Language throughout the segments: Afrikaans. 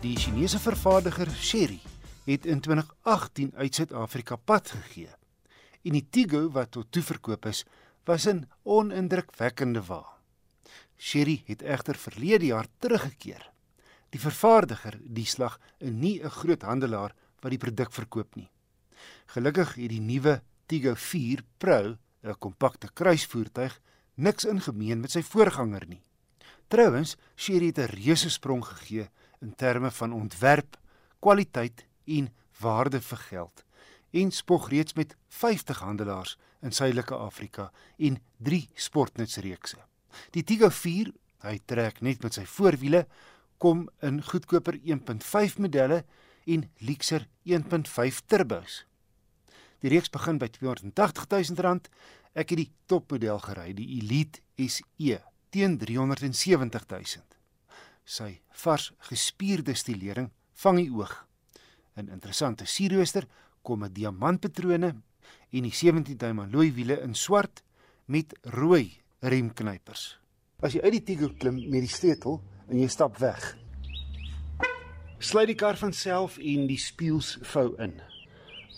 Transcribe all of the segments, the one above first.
Die Chinese vervaardiger Chery het in 2018 uit Suid-Afrika pad gegee. En die Tigo wat tot toe verkoop is, was 'n onindrukwekkende wa. Chery het egter verlede jaar teruggekeer. Die vervaardiger, die slag, is nie 'n groot handelaar wat die produk verkoop nie. Gelukkig het die nuwe Tigo 4 Pro, 'n kompakte kruisvoertuig, niks in gemeen met sy voorganger nie. Trouwens, Chery het 'n reuse sprong gegee in terme van ontwerp, kwaliteit en waarde vir geld en spog reeds met 50 handelaars in Suidelike Afrika en 3 sportnutsreekse. Die Tigo 4, hy trek net met sy voorwiele, kom in goedkoper 1.5 modelle en luxer 1.5 turbos. Die reeks begin by R280 000. Ek het die topmodel gery, die Elite SE, teen R370 000. Sy vars gespierde stilering vang die oog. 'n Interessante sierrooster kom met diamantpatrone en die 17 duim alloy wiele in swart met rooi remknypers. As jy uit die Tigo klim met die sleutel en jy stap weg, sluit die kar van self en die spieëls vou in.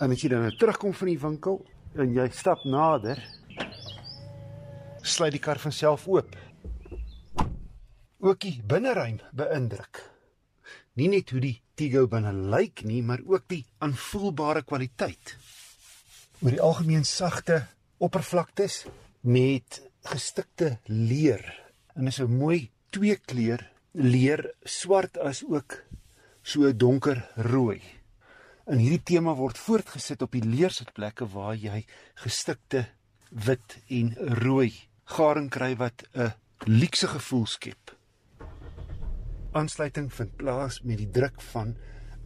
En as jy dan nou terugkom van die winkel en jy stap nader, sluit die kar van self oop. Ook die binneruim beïndruk. Nie net hoe die Tigo binne lyk nie, maar ook die aanvoelbare kwaliteit. Oor die algemeen sagte oppervlaktes met gestikte leer. En is 'n mooi twee kleur leer, swart as ook so donker rooi. En hierdie tema word voortgesit op die leersitplekke waar jy gestikte wit en rooi garing kry wat 'n luukse gevoel skep. Aansluiting vind plaas met die druk van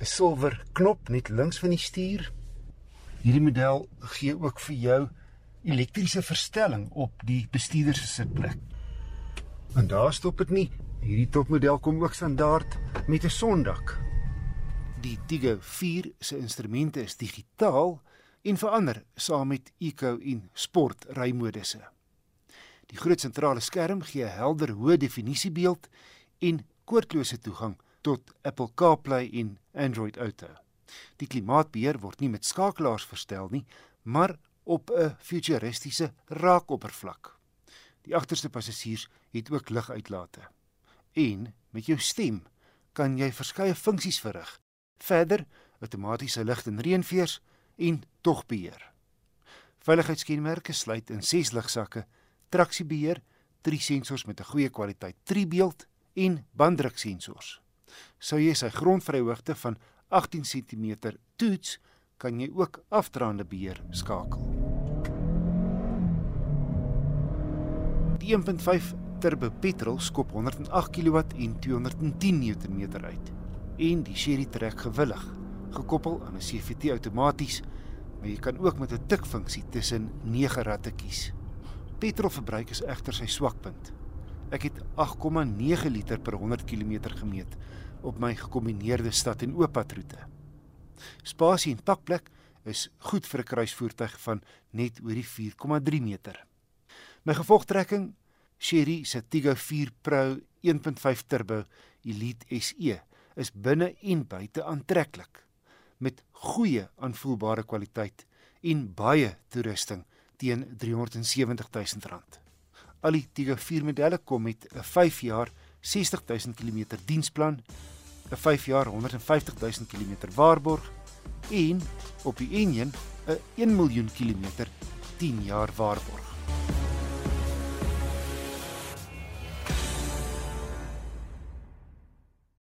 'n silwer knop net links van die stuur. Hierdie model gee ook vir jou elektriese verstelling op die bestuurder se sitplek. En daar stop dit nie. Hierdie topmodel kom ook standaard met 'n sondak. Die Tigo 4 se instrumente is digitaal en verander saam met eco en sport rymodusse. Die groot sentrale skerm gee 'n helder hoë definisie beeld en koordlose toegang tot Apple CarPlay en Android Auto. Die klimaatbeheer word nie met skakelaars verstel nie, maar op 'n futuristiese raakoppervlak. Die agterste passasiers het ook liguitlate. En met jou stem kan jy verskeie funksies verrig. Verder outomatiese lig en reënveers en togbeheer. Veiligheidskenmerke sluit in 6 ligsakke, traksiebeheer, 3 sensors met 'n goeie kwaliteit driebeeld en banddruksensors. Sou jy sy grondvryhoogte van 18 cm toets, kan jy ook afdraande beheer skakel. Die 1.5 turbo petrol skop 108 kW en 210 Nm uit en die Chery trek gewillig, gekoppel aan 'n CVT outomaties, maar jy kan ook met 'n tikfunksie tussen 9 ratte kies. Petrolverbruik is egter sy swakpunt. Ek het 8,9 liter per 100 km gemeet op my gekombineerde stad en ooppadroete. Spasie en pakplek is goed vir 'n kruisvoertuig van net oor die 4,3 meter. My gevolgtrekking Chery se Tigo 4 Pro 1.5 turbo Elite SE is binne en buite aantreklik met goeie aanvoelbare kwaliteit en baie toerusting teen R370 000. Al die Tigo 4 modelle kom met 'n 5 jaar 60 000 km diensplan, 'n 5 jaar 150 000 km waarborg en op die enjin 'n 1 miljoen kilometer 10 jaar waarborg.